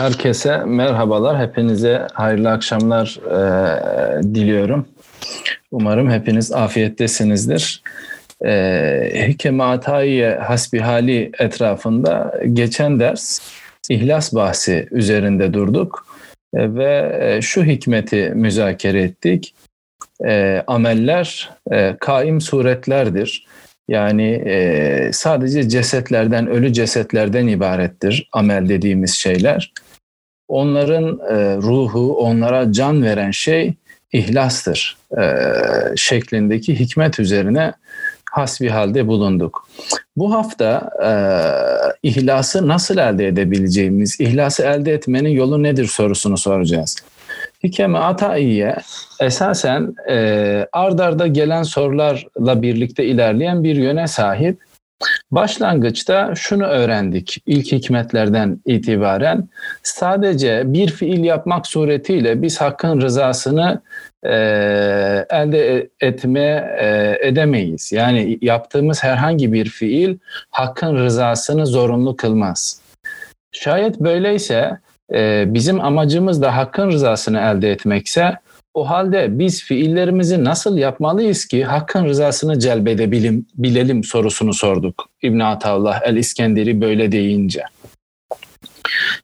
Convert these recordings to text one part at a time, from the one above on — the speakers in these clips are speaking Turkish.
Herkese merhabalar. Hepinize hayırlı akşamlar e, diliyorum. Umarım hepiniz afiyettesinizdir. E, Hikeme Atayiye Hasbihali etrafında geçen ders ihlas bahsi üzerinde durduk e, ve e, şu hikmeti müzakere ettik. E, ameller e, kaim suretlerdir. Yani e, sadece cesetlerden, ölü cesetlerden ibarettir amel dediğimiz şeyler. Onların e, ruhu, onlara can veren şey ihlastır e, şeklindeki hikmet üzerine hasbi halde bulunduk. Bu hafta e, ihlası nasıl elde edebileceğimiz, ihlası elde etmenin yolu nedir sorusunu soracağız. Hikeme Ataiye esasen e, ardarda gelen sorularla birlikte ilerleyen bir yöne sahip. Başlangıçta şunu öğrendik ilk hikmetlerden itibaren sadece bir fiil yapmak suretiyle biz hakkın rızasını e, elde etme e, edemeyiz. Yani yaptığımız herhangi bir fiil hakkın rızasını zorunlu kılmaz. Şayet böyleyse e, bizim amacımız da hakkın rızasını elde etmekse o halde biz fiillerimizi nasıl yapmalıyız ki hakkın rızasını celbedebilim, bilelim sorusunu sorduk. İbn Ataullah el İskenderi böyle deyince.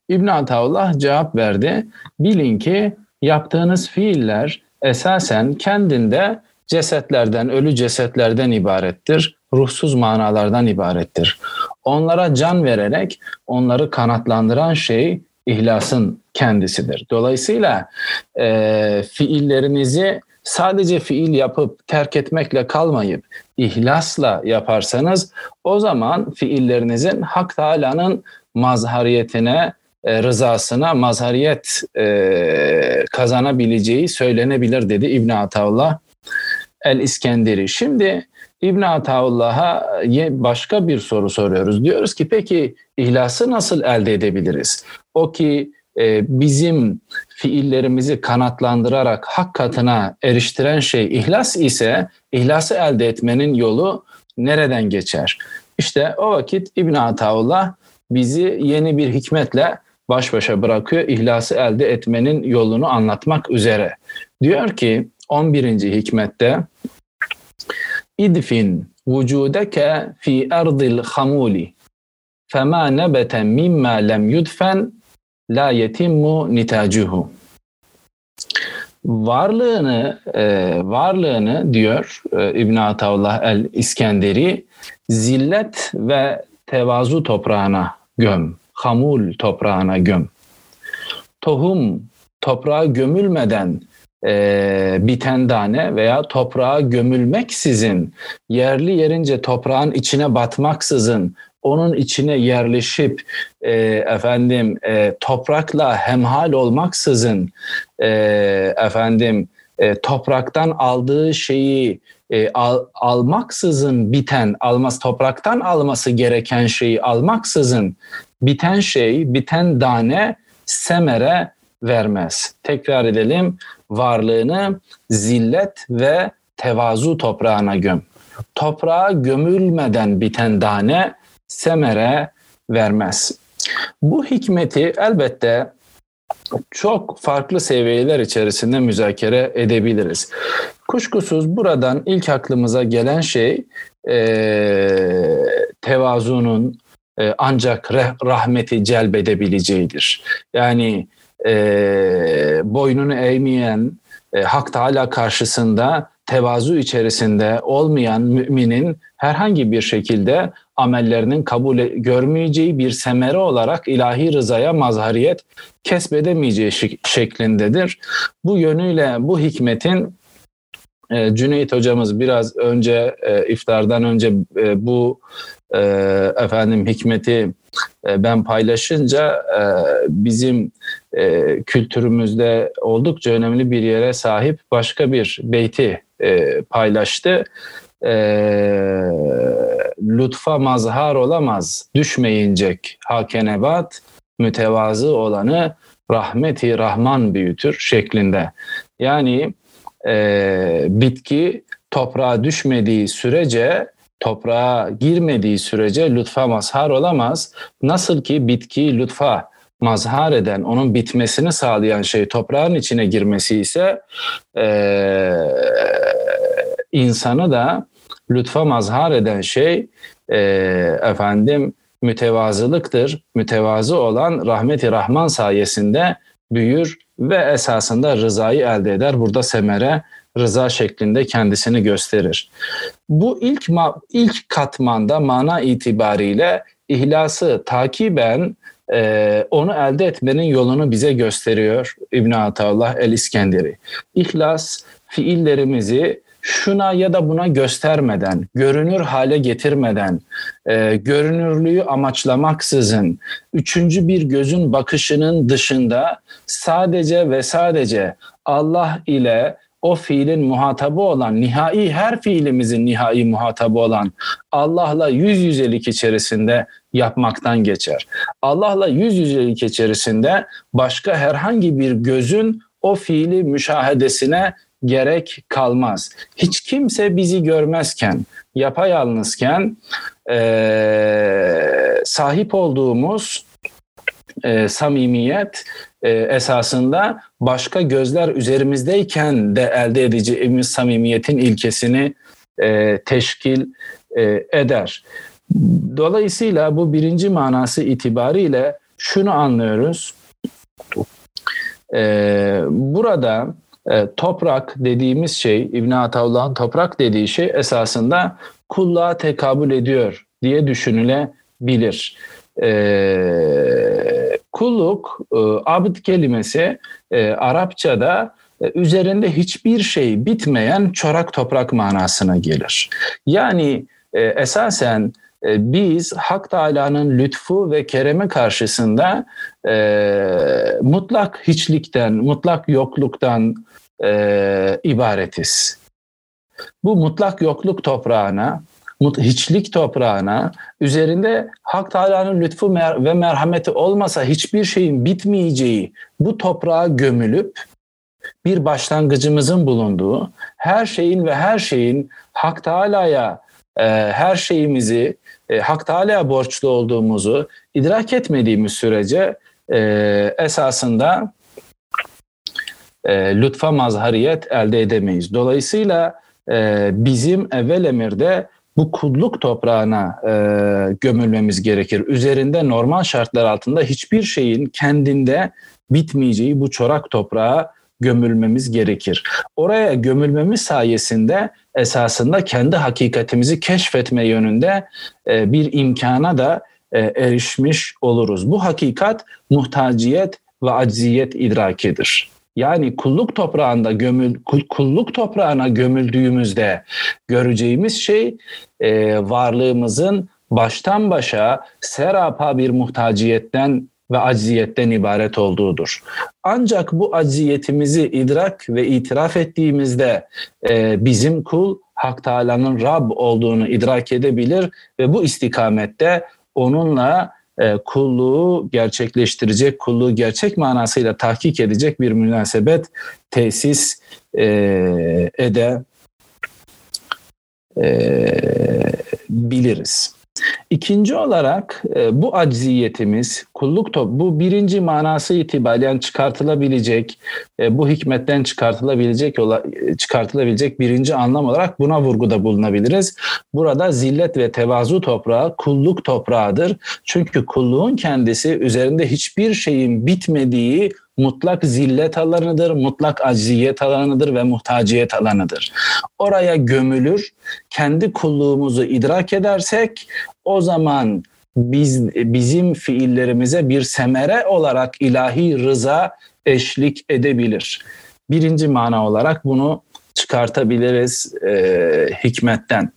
İbn Ataullah cevap verdi. Bilin ki yaptığınız fiiller esasen kendinde cesetlerden, ölü cesetlerden ibarettir. Ruhsuz manalardan ibarettir. Onlara can vererek onları kanatlandıran şey ihlasın kendisidir. Dolayısıyla e, fiillerinizi sadece fiil yapıp terk etmekle kalmayıp ihlasla yaparsanız o zaman fiillerinizin Hak Teala'nın mazhariyetine, e, rızasına mazhariyet e, kazanabileceği söylenebilir dedi İbn Ataullah el İskenderi. Şimdi İbn Ataullah'a başka bir soru soruyoruz. Diyoruz ki peki ihlası nasıl elde edebiliriz? O ki e, bizim fiillerimizi kanatlandırarak hak katına eriştiren şey ihlas ise ihlası elde etmenin yolu nereden geçer? İşte o vakit İbn Ataullah bizi yeni bir hikmetle baş başa bırakıyor ihlası elde etmenin yolunu anlatmak üzere. Diyor ki 11. hikmette idfin vücudeke fi ardil hamuli fema nebete mimma lem yudfen la yetimmu nitacuhu. Varlığını e, varlığını diyor e, İbn Ataullah el İskenderi zillet ve tevazu toprağına göm. Hamul toprağına göm. Tohum toprağa gömülmeden e, biten tane veya toprağa gömülmeksizin yerli yerince toprağın içine batmaksızın onun içine yerleşip e, efendim e, toprakla hemhal olmaksızın e, efendim e, topraktan aldığı şeyi e, al, almaksızın biten almaz topraktan alması gereken şeyi almaksızın biten şey biten tane semere vermez. Tekrar edelim varlığını zillet ve tevazu toprağına göm. Toprağa gömülmeden biten tane semere vermez. Bu hikmeti elbette çok farklı seviyeler içerisinde müzakere edebiliriz. Kuşkusuz buradan ilk aklımıza gelen şey e, tevazunun e, ancak rahmeti celbedebileceğidir. Yani e, boynunu eğmeyen, e, Hak Teala karşısında tevazu içerisinde olmayan müminin herhangi bir şekilde amellerinin kabul e, görmeyeceği bir semere olarak ilahi rızaya mazhariyet kesbedemeyeceği şeklindedir. Bu yönüyle bu hikmetin e, Cüneyt hocamız biraz önce e, iftardan önce bu e, efendim hikmeti e, ben paylaşınca e, bizim e, kültürümüzde oldukça önemli bir yere sahip başka bir beyti e, paylaştı. E, lütfa mazhar olamaz düşmeyincek hakenebat mütevazı olanı rahmeti rahman büyütür şeklinde. Yani e, bitki toprağa düşmediği sürece toprağa girmediği sürece lütfa mazhar olamaz. Nasıl ki bitki lütfa mazhar eden, onun bitmesini sağlayan şey toprağın içine girmesi ise e, insanı da lütfa mazhar eden şey e, efendim mütevazılıktır. Mütevazı olan rahmeti rahman sayesinde büyür ve esasında rızayı elde eder. Burada semere rıza şeklinde kendisini gösterir. Bu ilk ilk katmanda mana itibariyle ihlası takiben e, onu elde etmenin yolunu bize gösteriyor İbn Ataullah el İskenderi. İhlas fiillerimizi şuna ya da buna göstermeden, görünür hale getirmeden, e, görünürlüğü amaçlamaksızın, üçüncü bir gözün bakışının dışında sadece ve sadece Allah ile o fiilin muhatabı olan, nihai her fiilimizin nihai muhatabı olan Allah'la yüz yüzelik içerisinde yapmaktan geçer. Allah'la yüz yüzelik içerisinde başka herhangi bir gözün o fiili müşahedesine gerek kalmaz. Hiç kimse bizi görmezken, yapayalnızken e, sahip olduğumuz e, samimiyet e, esasında başka gözler üzerimizdeyken de elde edeceğimiz samimiyetin ilkesini e, teşkil e, eder. Dolayısıyla bu birinci manası itibariyle şunu anlıyoruz. E, burada e, toprak dediğimiz şey, İbn Ataullah'ın toprak dediği şey esasında kulluğa tekabül ediyor diye düşünülebilir. E, kulluk, e, abd kelimesi e, Arapçada e, üzerinde hiçbir şey bitmeyen çorak toprak manasına gelir. Yani e, esasen e, biz Hak Teala'nın lütfu ve keremi karşısında e, mutlak hiçlikten, mutlak yokluktan e, ibaretiz. Bu mutlak yokluk toprağına, hiçlik toprağına, üzerinde Hak Teala'nın lütfu ve merhameti olmasa hiçbir şeyin bitmeyeceği bu toprağa gömülüp bir başlangıcımızın bulunduğu, her şeyin ve her şeyin Hak Teala'ya e, her şeyimizi e, Hak Teala'ya borçlu olduğumuzu idrak etmediğimiz sürece e, esasında e, lütfa mazhariyet elde edemeyiz. Dolayısıyla e, bizim evvel emirde bu kulluk toprağına e, gömülmemiz gerekir. Üzerinde normal şartlar altında hiçbir şeyin kendinde bitmeyeceği bu çorak toprağa gömülmemiz gerekir. Oraya gömülmemiz sayesinde esasında kendi hakikatimizi keşfetme yönünde e, bir imkana da e, erişmiş oluruz. Bu hakikat muhtaciyet ve acziyet idrakidir. Yani kulluk toprağında gömül kulluk toprağına gömüldüğümüzde göreceğimiz şey e, varlığımızın baştan başa serapa bir muhtaciyetten ve acziyetten ibaret olduğudur. Ancak bu acziyetimizi idrak ve itiraf ettiğimizde e, bizim kul Hak Teala'nın Rab olduğunu idrak edebilir ve bu istikamette onunla e, kulluğu gerçekleştirecek, kulluğu gerçek manasıyla tahkik edecek bir münasebet tesis e, ede e, biliriz. İkinci olarak e, bu acziyetimiz, kulluk top, bu birinci manası itibariyle çıkartılabilecek, e, bu hikmetten çıkartılabilecek çıkartılabilecek birinci anlam olarak buna vurguda bulunabiliriz. Burada zillet ve tevazu toprağı kulluk toprağıdır. Çünkü kulluğun kendisi üzerinde hiçbir şeyin bitmediği mutlak zillet alanıdır, mutlak acziyet alanıdır ve muhtaciyet alanıdır. Oraya gömülür, kendi kulluğumuzu idrak edersek o zaman biz bizim fiillerimize bir semere olarak ilahi rıza eşlik edebilir. Birinci mana olarak bunu çıkartabiliriz e, hikmetten.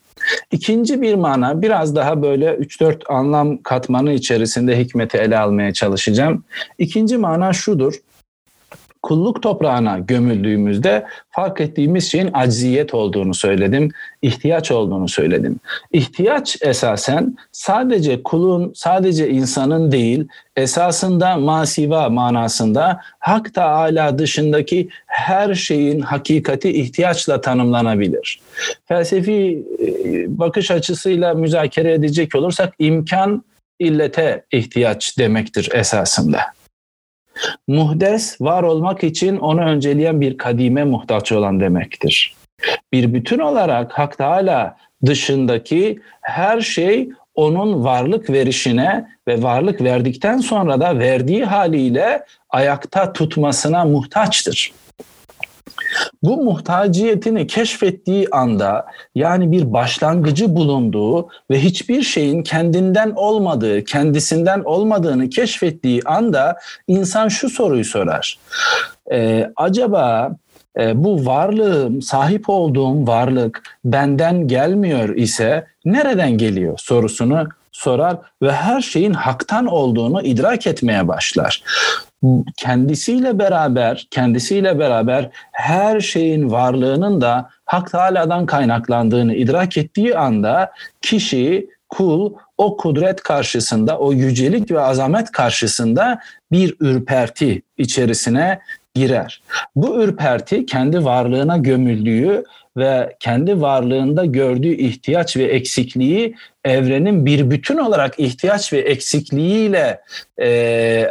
İkinci bir mana biraz daha böyle 3-4 anlam katmanı içerisinde hikmeti ele almaya çalışacağım. İkinci mana şudur kulluk toprağına gömüldüğümüzde fark ettiğimiz şeyin acziyet olduğunu söyledim, ihtiyaç olduğunu söyledim. İhtiyaç esasen sadece kulun, sadece insanın değil, esasında masiva manasında Hak Teala dışındaki her şeyin hakikati ihtiyaçla tanımlanabilir. Felsefi e, bakış açısıyla müzakere edecek olursak imkan illete ihtiyaç demektir esasında. Muhdes var olmak için onu önceleyen bir kadime muhtaç olan demektir. Bir bütün olarak Hak Teala dışındaki her şey onun varlık verişine ve varlık verdikten sonra da verdiği haliyle ayakta tutmasına muhtaçtır. Bu muhtaciyetini keşfettiği anda yani bir başlangıcı bulunduğu ve hiçbir şeyin kendinden olmadığı, kendisinden olmadığını keşfettiği anda insan şu soruyu sorar. Ee, acaba e, bu varlığım, sahip olduğum varlık benden gelmiyor ise nereden geliyor sorusunu sorar ve her şeyin haktan olduğunu idrak etmeye başlar. Kendisiyle beraber, kendisiyle beraber her şeyin varlığının da Hak Teala'dan kaynaklandığını idrak ettiği anda kişi, kul o kudret karşısında, o yücelik ve azamet karşısında bir ürperti içerisine girer. Bu ürperti kendi varlığına gömüldüğü ve kendi varlığında gördüğü ihtiyaç ve eksikliği evrenin bir bütün olarak ihtiyaç ve eksikliğiyle e,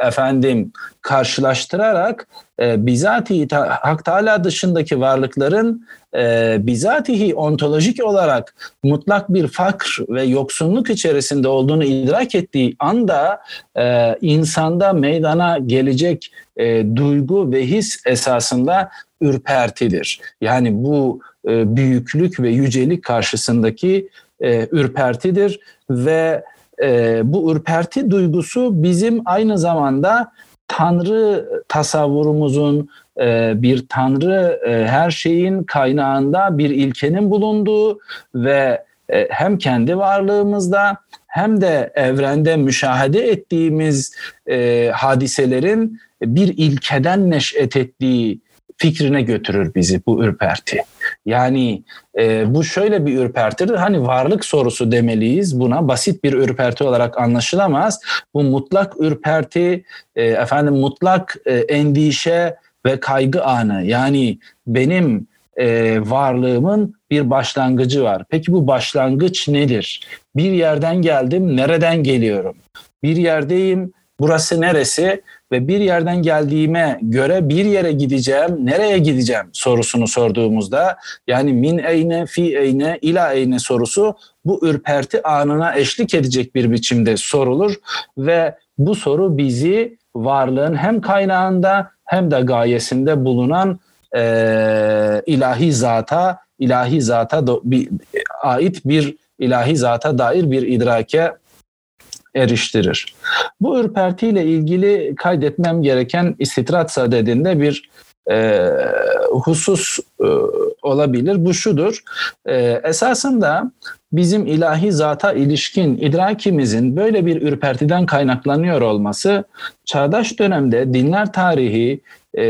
efendim karşılaştırarak e, bizatihi Hak Teala dışındaki varlıkların e, bizatihi ontolojik olarak mutlak bir fakr ve yoksunluk içerisinde olduğunu idrak ettiği anda e, insanda meydana gelecek e, duygu ve his esasında ürpertidir. Yani bu e, büyüklük ve yücelik karşısındaki e, ürpertidir ve e, bu ürperti duygusu bizim aynı zamanda Tanrı tasavvurumuzun e, bir Tanrı her şeyin kaynağında bir ilkenin bulunduğu ve hem kendi varlığımızda hem de evrende müşahede ettiğimiz hadiselerin bir ilkeden neş'et ettiği fikrine götürür bizi bu ürperti. Yani e, bu şöyle bir ürpertidir. Hani varlık sorusu demeliyiz buna. Basit bir ürperti olarak anlaşılamaz. Bu mutlak ürperti, e, efendim mutlak e, endişe ve kaygı anı. Yani benim e, varlığımın bir başlangıcı var. Peki bu başlangıç nedir? Bir yerden geldim, nereden geliyorum? Bir yerdeyim, burası neresi? Ve bir yerden geldiğime göre bir yere gideceğim, nereye gideceğim sorusunu sorduğumuzda yani min eyne, fi eyne, ila eyne sorusu bu ürperti anına eşlik edecek bir biçimde sorulur ve bu soru bizi varlığın hem kaynağında hem de gayesinde bulunan e, ilahi zata, ilahi zata do, bir, ait bir ilahi zata dair bir idrake eriştirir. Bu ürpertiyle ilgili kaydetmem gereken istitrat sadedinde bir e, husus e, olabilir. Bu şudur. E, esasında bizim ilahi zata ilişkin idrakimizin böyle bir ürpertiden kaynaklanıyor olması çağdaş dönemde dinler tarihi e,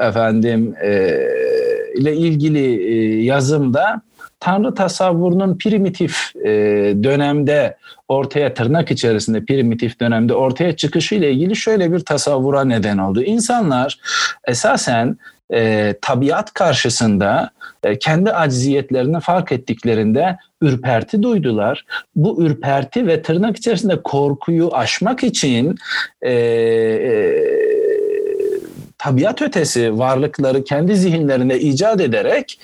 efendim e, ile ilgili e, yazımda Tanrı tasavvurunun primitif e, dönemde ortaya tırnak içerisinde primitif dönemde ortaya çıkışı ile ilgili şöyle bir tasavvura neden oldu. İnsanlar esasen e, tabiat karşısında e, kendi acziyetlerini fark ettiklerinde ürperti duydular. Bu ürperti ve tırnak içerisinde korkuyu aşmak için e, e, tabiat ötesi varlıkları kendi zihinlerine icat ederek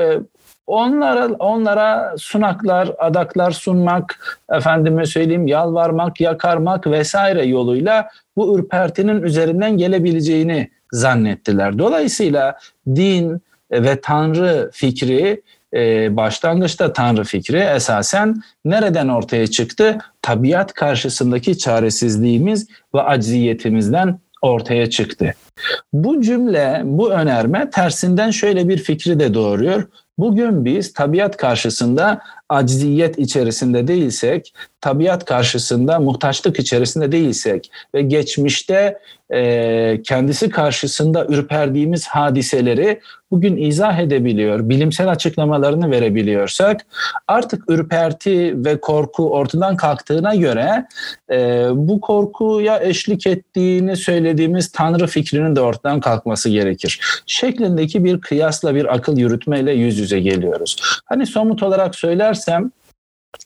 e, Onlara onlara sunaklar, adaklar sunmak, efendime söyleyeyim yalvarmak, yakarmak vesaire yoluyla bu ürpertinin üzerinden gelebileceğini zannettiler. Dolayısıyla din ve Tanrı fikri e, başlangıçta Tanrı fikri esasen nereden ortaya çıktı? Tabiat karşısındaki çaresizliğimiz ve acziyetimizden ortaya çıktı. Bu cümle, bu önerme tersinden şöyle bir fikri de doğuruyor. Bugün biz tabiat karşısında acziyet içerisinde değilsek, tabiat karşısında muhtaçlık içerisinde değilsek ve geçmişte e, kendisi karşısında ürperdiğimiz hadiseleri bugün izah edebiliyor, bilimsel açıklamalarını verebiliyorsak artık ürperti ve korku ortadan kalktığına göre e, bu korkuya eşlik ettiğini söylediğimiz Tanrı fikrinin de ortadan kalkması gerekir. Şeklindeki bir kıyasla bir akıl yürütmeyle yüz yüze geliyoruz. Hani somut olarak söylersem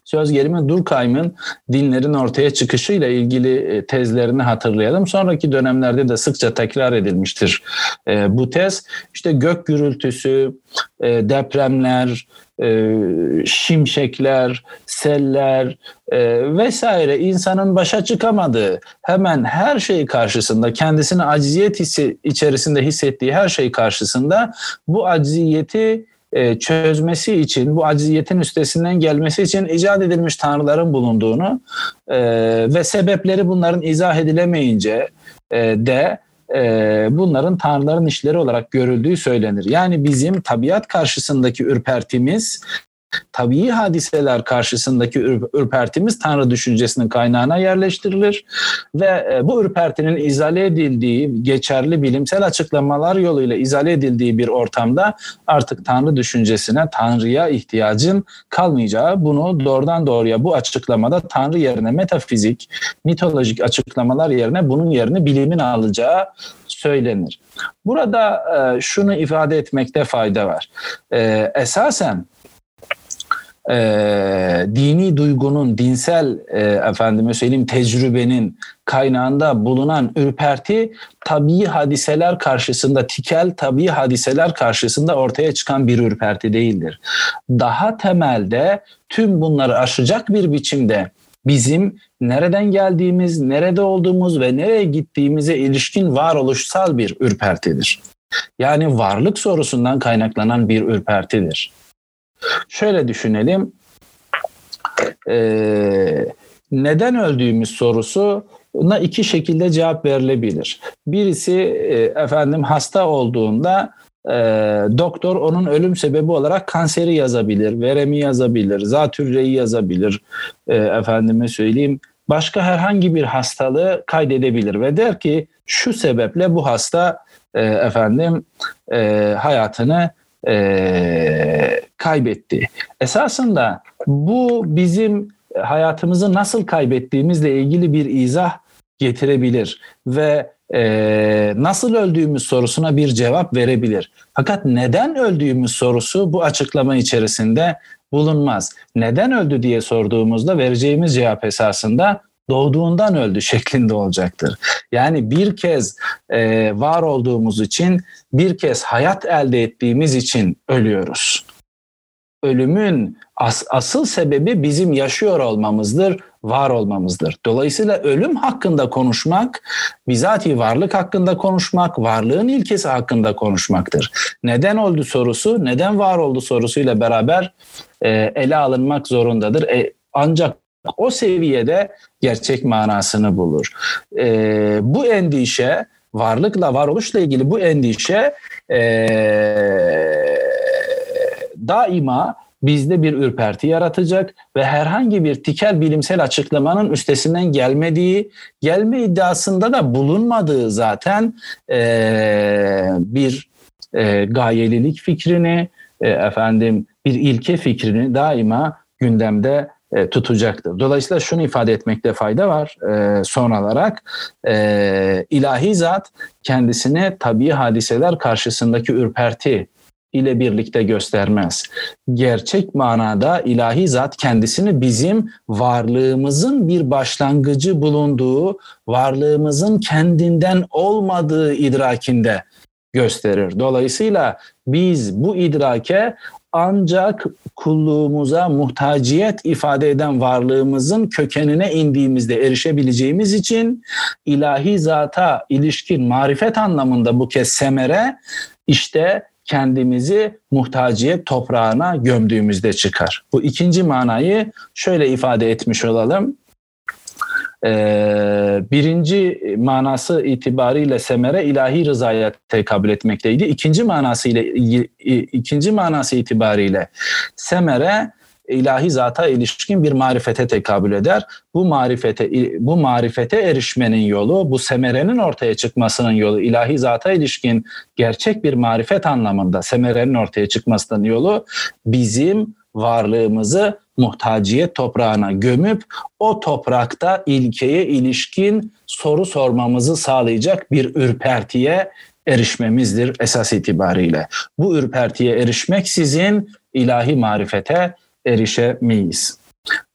söz gelimi Durkheim'ın dinlerin ortaya çıkışıyla ilgili e, tezlerini hatırlayalım. Sonraki dönemlerde de sıkça tekrar edilmiştir e, bu tez. İşte gök gürültüsü, e, depremler, şimşekler, seller vesaire insanın başa çıkamadığı hemen her şey karşısında kendisini aciziyet hissi içerisinde hissettiği her şey karşısında bu aciziyeti e, çözmesi için, bu aciziyetin üstesinden gelmesi için icat edilmiş tanrıların bulunduğunu e, ve sebepleri bunların izah edilemeyince e, de bunların tanrıların işleri olarak görüldüğü söylenir. Yani bizim tabiat karşısındaki ürpertimiz tabii hadiseler karşısındaki ürpertimiz Tanrı düşüncesinin kaynağına yerleştirilir ve e, bu ürpertinin izale edildiği, geçerli bilimsel açıklamalar yoluyla izale edildiği bir ortamda artık Tanrı düşüncesine, Tanrı'ya ihtiyacın kalmayacağı, bunu doğrudan doğruya bu açıklamada Tanrı yerine metafizik, mitolojik açıklamalar yerine bunun yerini bilimin alacağı söylenir. Burada e, şunu ifade etmekte fayda var. E, esasen e, dini duygunun, dinsel e, efendime söyleyeyim tecrübenin kaynağında bulunan ürperti tabii hadiseler karşısında, tikel tabii hadiseler karşısında ortaya çıkan bir ürperti değildir. Daha temelde tüm bunları aşacak bir biçimde bizim nereden geldiğimiz, nerede olduğumuz ve nereye gittiğimize ilişkin varoluşsal bir ürpertidir. Yani varlık sorusundan kaynaklanan bir ürpertidir. Şöyle düşünelim. Ee, neden öldüğümüz sorusu buna iki şekilde cevap verilebilir. Birisi e, efendim hasta olduğunda e, doktor onun ölüm sebebi olarak kanseri yazabilir, veremi yazabilir, zatürreyi yazabilir, e, efendime söyleyeyim başka herhangi bir hastalığı kaydedebilir ve der ki şu sebeple bu hasta e, efendim e, hayatını e, kaybetti. Esasında bu bizim hayatımızı nasıl kaybettiğimizle ilgili bir izah getirebilir ve e, nasıl öldüğümüz sorusuna bir cevap verebilir. Fakat neden öldüğümüz sorusu bu açıklama içerisinde bulunmaz. Neden öldü diye sorduğumuzda vereceğimiz cevap esasında doğduğundan öldü şeklinde olacaktır. Yani bir kez e, var olduğumuz için, bir kez hayat elde ettiğimiz için ölüyoruz. Ölümün as, asıl sebebi bizim yaşıyor olmamızdır, var olmamızdır. Dolayısıyla ölüm hakkında konuşmak, bizatihi varlık hakkında konuşmak, varlığın ilkesi hakkında konuşmaktır. Neden oldu sorusu, neden var oldu sorusuyla beraber e, ele alınmak zorundadır. E, ancak o seviyede gerçek manasını bulur. E, bu endişe, varlıkla varoluşla ilgili bu endişe e, daima bizde bir ürperti yaratacak ve herhangi bir tikel bilimsel açıklamanın üstesinden gelmediği, gelme iddiasında da bulunmadığı zaten e, bir e, gayelilik fikrini, e, efendim bir ilke fikrini daima gündemde e, tutacaktır. Dolayısıyla şunu ifade etmekte fayda var e, son olarak. E, ilahi zat kendisine tabii hadiseler karşısındaki ürperti ile birlikte göstermez. Gerçek manada ilahi zat kendisini bizim varlığımızın bir başlangıcı bulunduğu, varlığımızın kendinden olmadığı idrakinde gösterir. Dolayısıyla biz bu idrake ancak kulluğumuza muhtaciyet ifade eden varlığımızın kökenine indiğimizde erişebileceğimiz için ilahi zata ilişkin marifet anlamında bu kez semere işte kendimizi muhtaciyet toprağına gömdüğümüzde çıkar. Bu ikinci manayı şöyle ifade etmiş olalım. Ee, birinci manası itibariyle semere ilahi rızaya tekabül etmekteydi. İkinci manası ile ikinci manası itibariyle semere ilahi zata ilişkin bir marifete tekabül eder. Bu marifete bu marifete erişmenin yolu, bu semerenin ortaya çıkmasının yolu ilahi zata ilişkin gerçek bir marifet anlamında semerenin ortaya çıkmasının yolu bizim varlığımızı muhtaciyet toprağına gömüp o toprakta ilkeye ilişkin soru sormamızı sağlayacak bir ürpertiye erişmemizdir esas itibariyle. Bu ürpertiye erişmek sizin ilahi marifete erişemeyiz.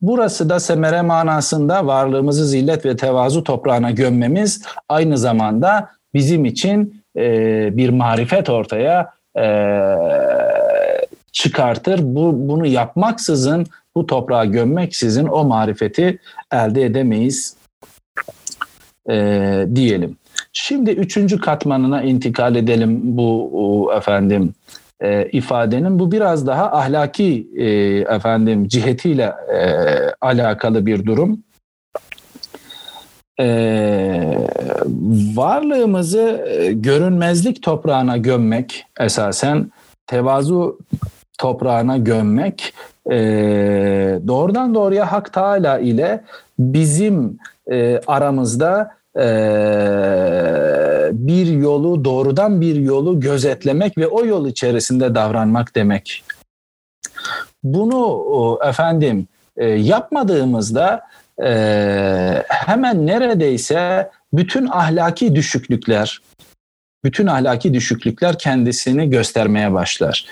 Burası da semere manasında varlığımızı zillet ve tevazu toprağına gömmemiz aynı zamanda bizim için e, bir marifet ortaya e, çıkartır. Bu bunu yapmaksızın bu toprağa gömmeksizin o marifeti elde edemeyiz e, diyelim. Şimdi üçüncü katmanına intikal edelim bu efendim e, ifadenin. Bu biraz daha ahlaki e, efendim cihetiyle e, alakalı bir durum. E, varlığımızı e, görünmezlik toprağına gömmek esasen tevazu toprağına gömmek e, doğrudan doğruya Hak Teala ile bizim e, aramızda e, bir yolu doğrudan bir yolu gözetlemek ve o yol içerisinde davranmak demek. Bunu efendim e, yapmadığımızda e, hemen neredeyse bütün ahlaki düşüklükler, bütün ahlaki düşüklükler kendisini göstermeye başlar.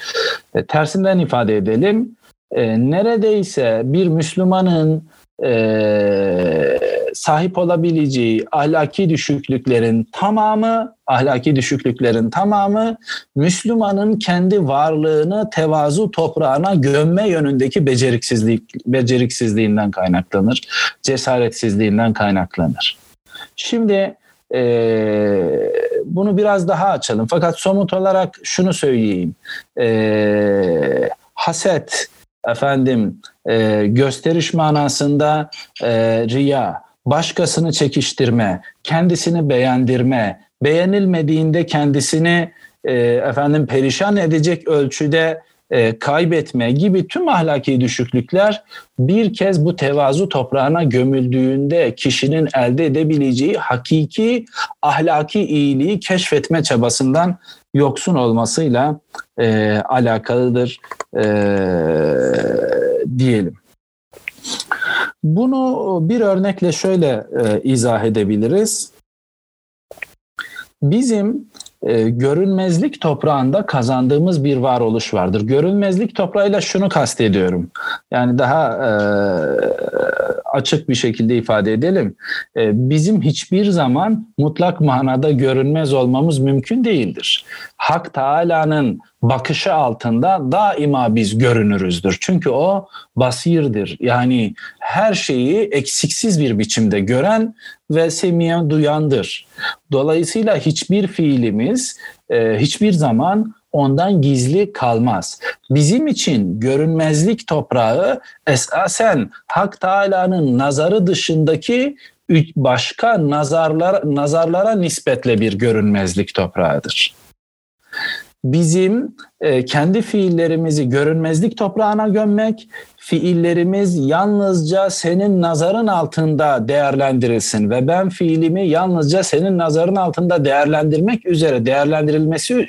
E, tersinden ifade edelim. E, neredeyse bir Müslümanın e, sahip olabileceği ahlaki düşüklüklerin tamamı, ahlaki düşüklüklerin tamamı Müslümanın kendi varlığını tevazu toprağına gömme yönündeki beceriksizlik beceriksizliğinden kaynaklanır, cesaretsizliğinden kaynaklanır. Şimdi e, bunu biraz daha açalım. Fakat somut olarak şunu söyleyeyim. E, haset, efendim e, gösteriş manasında e, riya, başkasını çekiştirme, kendisini beğendirme, beğenilmediğinde kendisini e, efendim perişan edecek ölçüde e, kaybetme gibi tüm ahlaki düşüklükler bir kez bu tevazu toprağına gömüldüğünde kişinin elde edebileceği hakiki ahlaki iyiliği keşfetme çabasından yoksun olmasıyla e, alakalıdır e, diyelim. Bunu bir örnekle şöyle e, izah edebiliriz. Bizim e, görünmezlik toprağında kazandığımız bir varoluş vardır. Görünmezlik toprağıyla şunu kastediyorum. Yani daha e, açık bir şekilde ifade edelim. E, bizim hiçbir zaman mutlak manada görünmez olmamız mümkün değildir. Hak Teala'nın bakışı altında daima biz görünürüzdür. Çünkü o basirdir. Yani her şeyi eksiksiz bir biçimde gören ve semiyen duyandır. Dolayısıyla hiçbir fiilimiz e, hiçbir zaman ondan gizli kalmaz. Bizim için görünmezlik toprağı esasen Hak Teala'nın nazarı dışındaki başka nazarlar, nazarlara nispetle bir görünmezlik toprağıdır bizim e, kendi fiillerimizi görünmezlik toprağına gömmek, fiillerimiz yalnızca senin nazarın altında değerlendirilsin ve ben fiilimi yalnızca senin nazarın altında değerlendirmek üzere değerlendirilmesi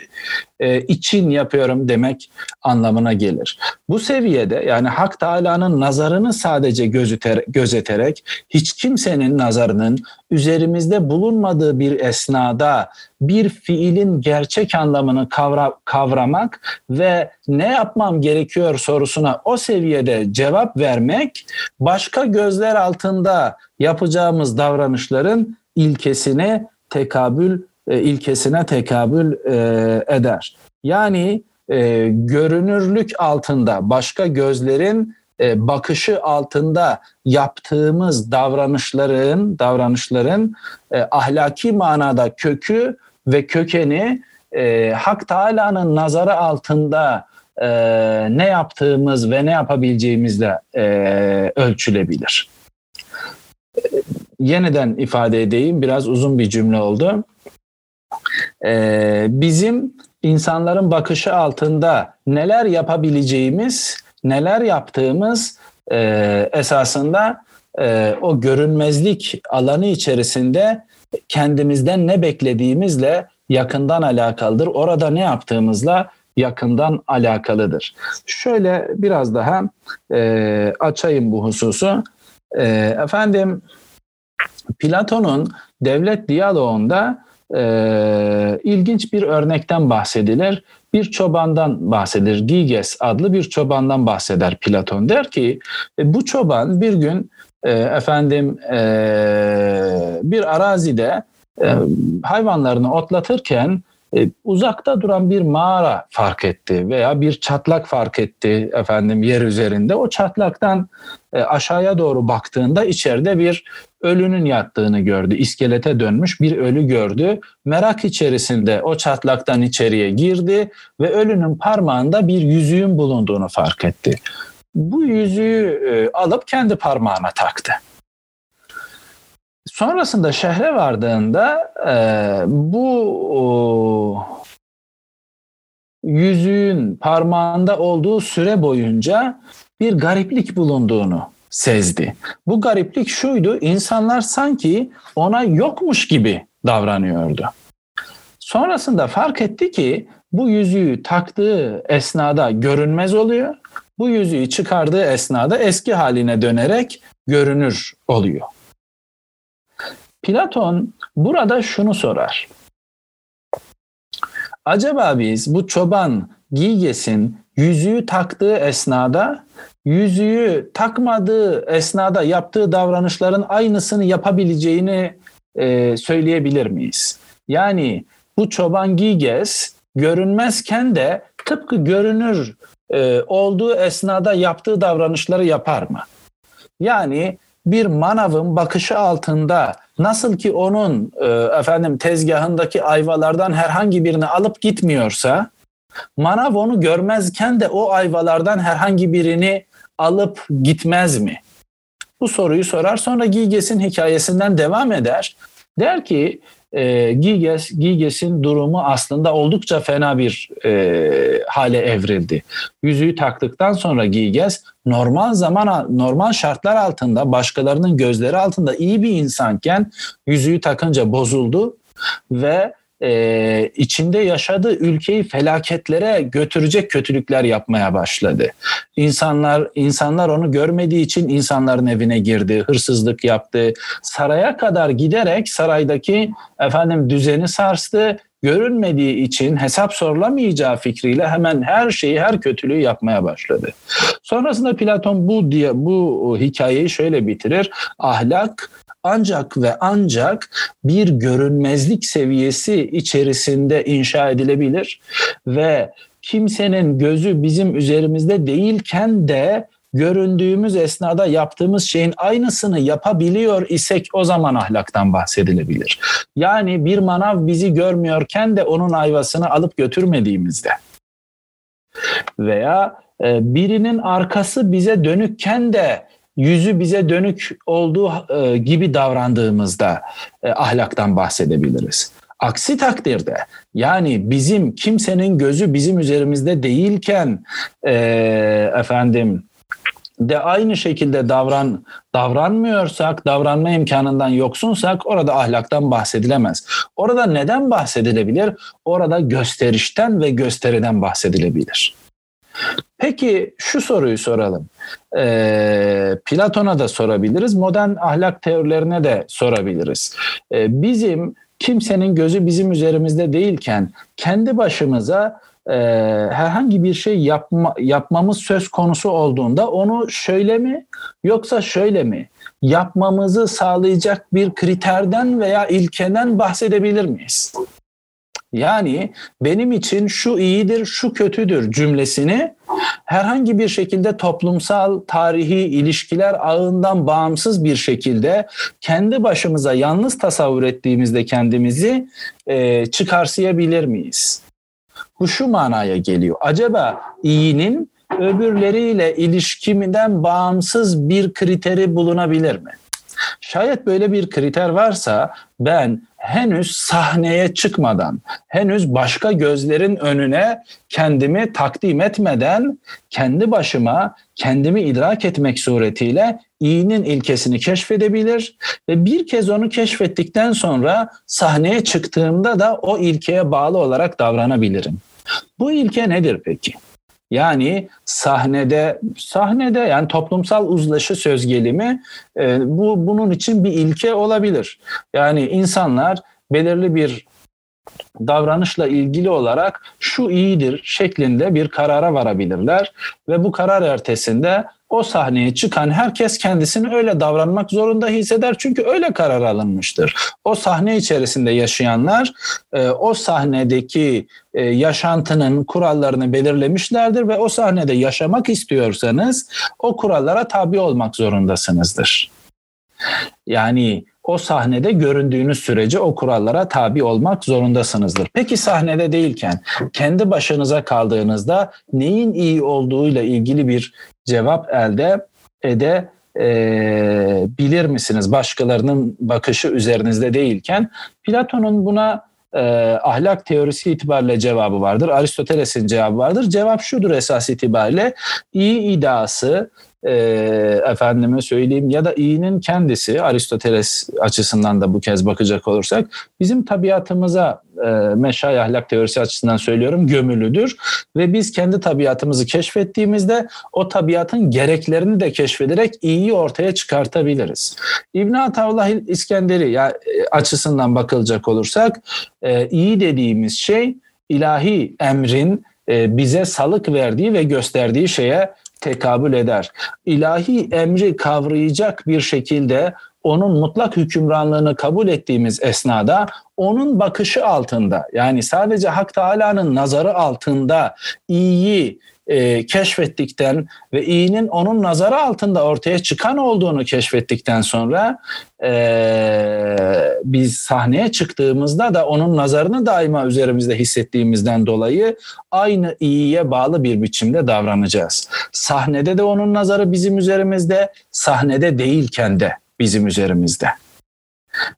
e, için yapıyorum demek anlamına gelir. Bu seviyede yani Hak Teala'nın nazarını sadece gözüter, gözeterek hiç kimsenin nazarının üzerimizde bulunmadığı bir esnada bir fiilin gerçek anlamını kavra, kavramak ve ne yapmam gerekiyor sorusuna o seviyede cevap vermek başka gözler altında yapacağımız davranışların ilkesine tekabül e, ilkesine tekabül e, eder. Yani e, görünürlük altında başka gözlerin e, bakışı altında yaptığımız davranışların davranışların e, ahlaki manada kökü ve kökeni e, Hak Teala'nın nazarı altında e, ne yaptığımız ve ne yapabileceğimizle e, ölçülebilir. E, yeniden ifade edeyim, biraz uzun bir cümle oldu. E, bizim insanların bakışı altında neler yapabileceğimiz, neler yaptığımız e, esasında e, o görünmezlik alanı içerisinde kendimizden ne beklediğimizle yakından alakalıdır. Orada ne yaptığımızla yakından alakalıdır. Şöyle biraz daha e, açayım bu hususu. E, efendim Platon'un devlet diyaloğunda e, ilginç bir örnekten bahsedilir. Bir çobandan bahseder. Giges adlı bir çobandan bahseder Platon. Der ki e, bu çoban bir gün e, efendim e, bir arazide hayvanlarını otlatırken e, uzakta duran bir mağara fark etti veya bir çatlak fark etti efendim yer üzerinde. O çatlaktan e, aşağıya doğru baktığında içeride bir ölünün yattığını gördü. İskelete dönmüş bir ölü gördü. Merak içerisinde o çatlaktan içeriye girdi ve ölünün parmağında bir yüzüğün bulunduğunu fark etti. Bu yüzüğü e, alıp kendi parmağına taktı. Sonrasında şehre vardığında e, bu o, yüzüğün parmağında olduğu süre boyunca bir gariplik bulunduğunu sezdi. Bu gariplik şuydu, insanlar sanki ona yokmuş gibi davranıyordu. Sonrasında fark etti ki bu yüzüğü taktığı esnada görünmez oluyor. Bu yüzüğü çıkardığı esnada eski haline dönerek görünür oluyor. Platon burada şunu sorar. Acaba biz bu çoban Giges'in yüzüğü taktığı esnada yüzüğü takmadığı esnada yaptığı davranışların aynısını yapabileceğini e, söyleyebilir miyiz? Yani bu çoban Giges görünmezken de tıpkı görünür e, olduğu esnada yaptığı davranışları yapar mı? Yani bir manavın bakışı altında nasıl ki onun e, efendim tezgahındaki ayvalardan herhangi birini alıp gitmiyorsa manav onu görmezken de o ayvalardan herhangi birini alıp gitmez mi? Bu soruyu sorar sonra Giges'in hikayesinden devam eder. Der ki e, Giges, Giges'in durumu aslında oldukça fena bir e, hale evrildi. Yüzüğü taktıktan sonra Giges normal zaman normal şartlar altında başkalarının gözleri altında iyi bir insanken yüzüğü takınca bozuldu ve e, içinde yaşadığı ülkeyi felaketlere götürecek kötülükler yapmaya başladı. İnsanlar insanlar onu görmediği için insanların evine girdi, hırsızlık yaptı. Saraya kadar giderek saraydaki efendim düzeni sarstı görünmediği için hesap sorulamayacağı fikriyle hemen her şeyi, her kötülüğü yapmaya başladı. Sonrasında Platon bu diye bu hikayeyi şöyle bitirir. Ahlak ancak ve ancak bir görünmezlik seviyesi içerisinde inşa edilebilir ve kimsenin gözü bizim üzerimizde değilken de göründüğümüz esnada yaptığımız şeyin aynısını yapabiliyor isek o zaman ahlaktan bahsedilebilir. Yani bir manav bizi görmüyorken de onun ayvasını alıp götürmediğimizde veya e, birinin arkası bize dönükken de yüzü bize dönük olduğu e, gibi davrandığımızda e, ahlaktan bahsedebiliriz. Aksi takdirde yani bizim kimsenin gözü bizim üzerimizde değilken e, efendim de aynı şekilde davran davranmıyorsak, davranma imkanından yoksunsak orada ahlaktan bahsedilemez. Orada neden bahsedilebilir? Orada gösterişten ve gösteriden bahsedilebilir. Peki şu soruyu soralım. Ee, Platon'a da sorabiliriz, modern ahlak teorilerine de sorabiliriz. Ee, bizim kimsenin gözü bizim üzerimizde değilken kendi başımıza e, herhangi bir şey yapma, yapmamız söz konusu olduğunda onu şöyle mi yoksa şöyle mi yapmamızı sağlayacak bir kriterden veya ilkeden bahsedebilir miyiz? Yani benim için şu iyidir, şu kötüdür cümlesini herhangi bir şekilde toplumsal, tarihi ilişkiler ağından bağımsız bir şekilde kendi başımıza yalnız tasavvur ettiğimizde kendimizi e, çıkarsayabilir miyiz? Bu şu manaya geliyor. Acaba iyinin öbürleriyle ilişkiminden bağımsız bir kriteri bulunabilir mi? Şayet böyle bir kriter varsa ben henüz sahneye çıkmadan, henüz başka gözlerin önüne kendimi takdim etmeden kendi başıma kendimi idrak etmek suretiyle iyinin ilkesini keşfedebilir ve bir kez onu keşfettikten sonra sahneye çıktığımda da o ilkeye bağlı olarak davranabilirim. Bu ilke nedir peki? Yani sahnede sahnede yani toplumsal uzlaşı söz gelimi e, bu bunun için bir ilke olabilir. Yani insanlar belirli bir davranışla ilgili olarak şu iyidir şeklinde bir karara varabilirler ve bu karar ertesinde o sahneye çıkan herkes kendisini öyle davranmak zorunda hisseder çünkü öyle karar alınmıştır. O sahne içerisinde yaşayanlar e, o sahnedeki e, yaşantının kurallarını belirlemişlerdir ve o sahnede yaşamak istiyorsanız o kurallara tabi olmak zorundasınızdır. Yani o sahnede göründüğünüz sürece o kurallara tabi olmak zorundasınızdır. Peki sahnede değilken kendi başınıza kaldığınızda neyin iyi olduğuyla ilgili bir cevap elde ede e, bilir misiniz? Başkalarının bakışı üzerinizde değilken Platon'un buna e, ahlak teorisi itibariyle cevabı vardır. Aristoteles'in cevabı vardır. Cevap şudur esas itibariyle iyi iddiası e, efendime söyleyeyim ya da iyinin kendisi Aristoteles açısından da bu kez bakacak olursak bizim tabiatımıza e, meşay ahlak teorisi açısından söylüyorum gömülüdür ve biz kendi tabiatımızı keşfettiğimizde o tabiatın gereklerini de keşfederek iyiyi ortaya çıkartabiliriz. İbn Atavlah İskenderi ya, e, açısından bakılacak olursak e, iyi dediğimiz şey ilahi emrin e, bize salık verdiği ve gösterdiği şeye tekabül eder. İlahi emri kavrayacak bir şekilde onun mutlak hükümranlığını kabul ettiğimiz esnada onun bakışı altında yani sadece Hak Teala'nın nazarı altında iyiyi e, keşfettikten ve iyinin onun nazarı altında ortaya çıkan olduğunu keşfettikten sonra e, biz sahneye çıktığımızda da onun nazarını daima üzerimizde hissettiğimizden dolayı aynı iyiye bağlı bir biçimde davranacağız. Sahnede de onun nazarı bizim üzerimizde, sahnede değilken de bizim üzerimizde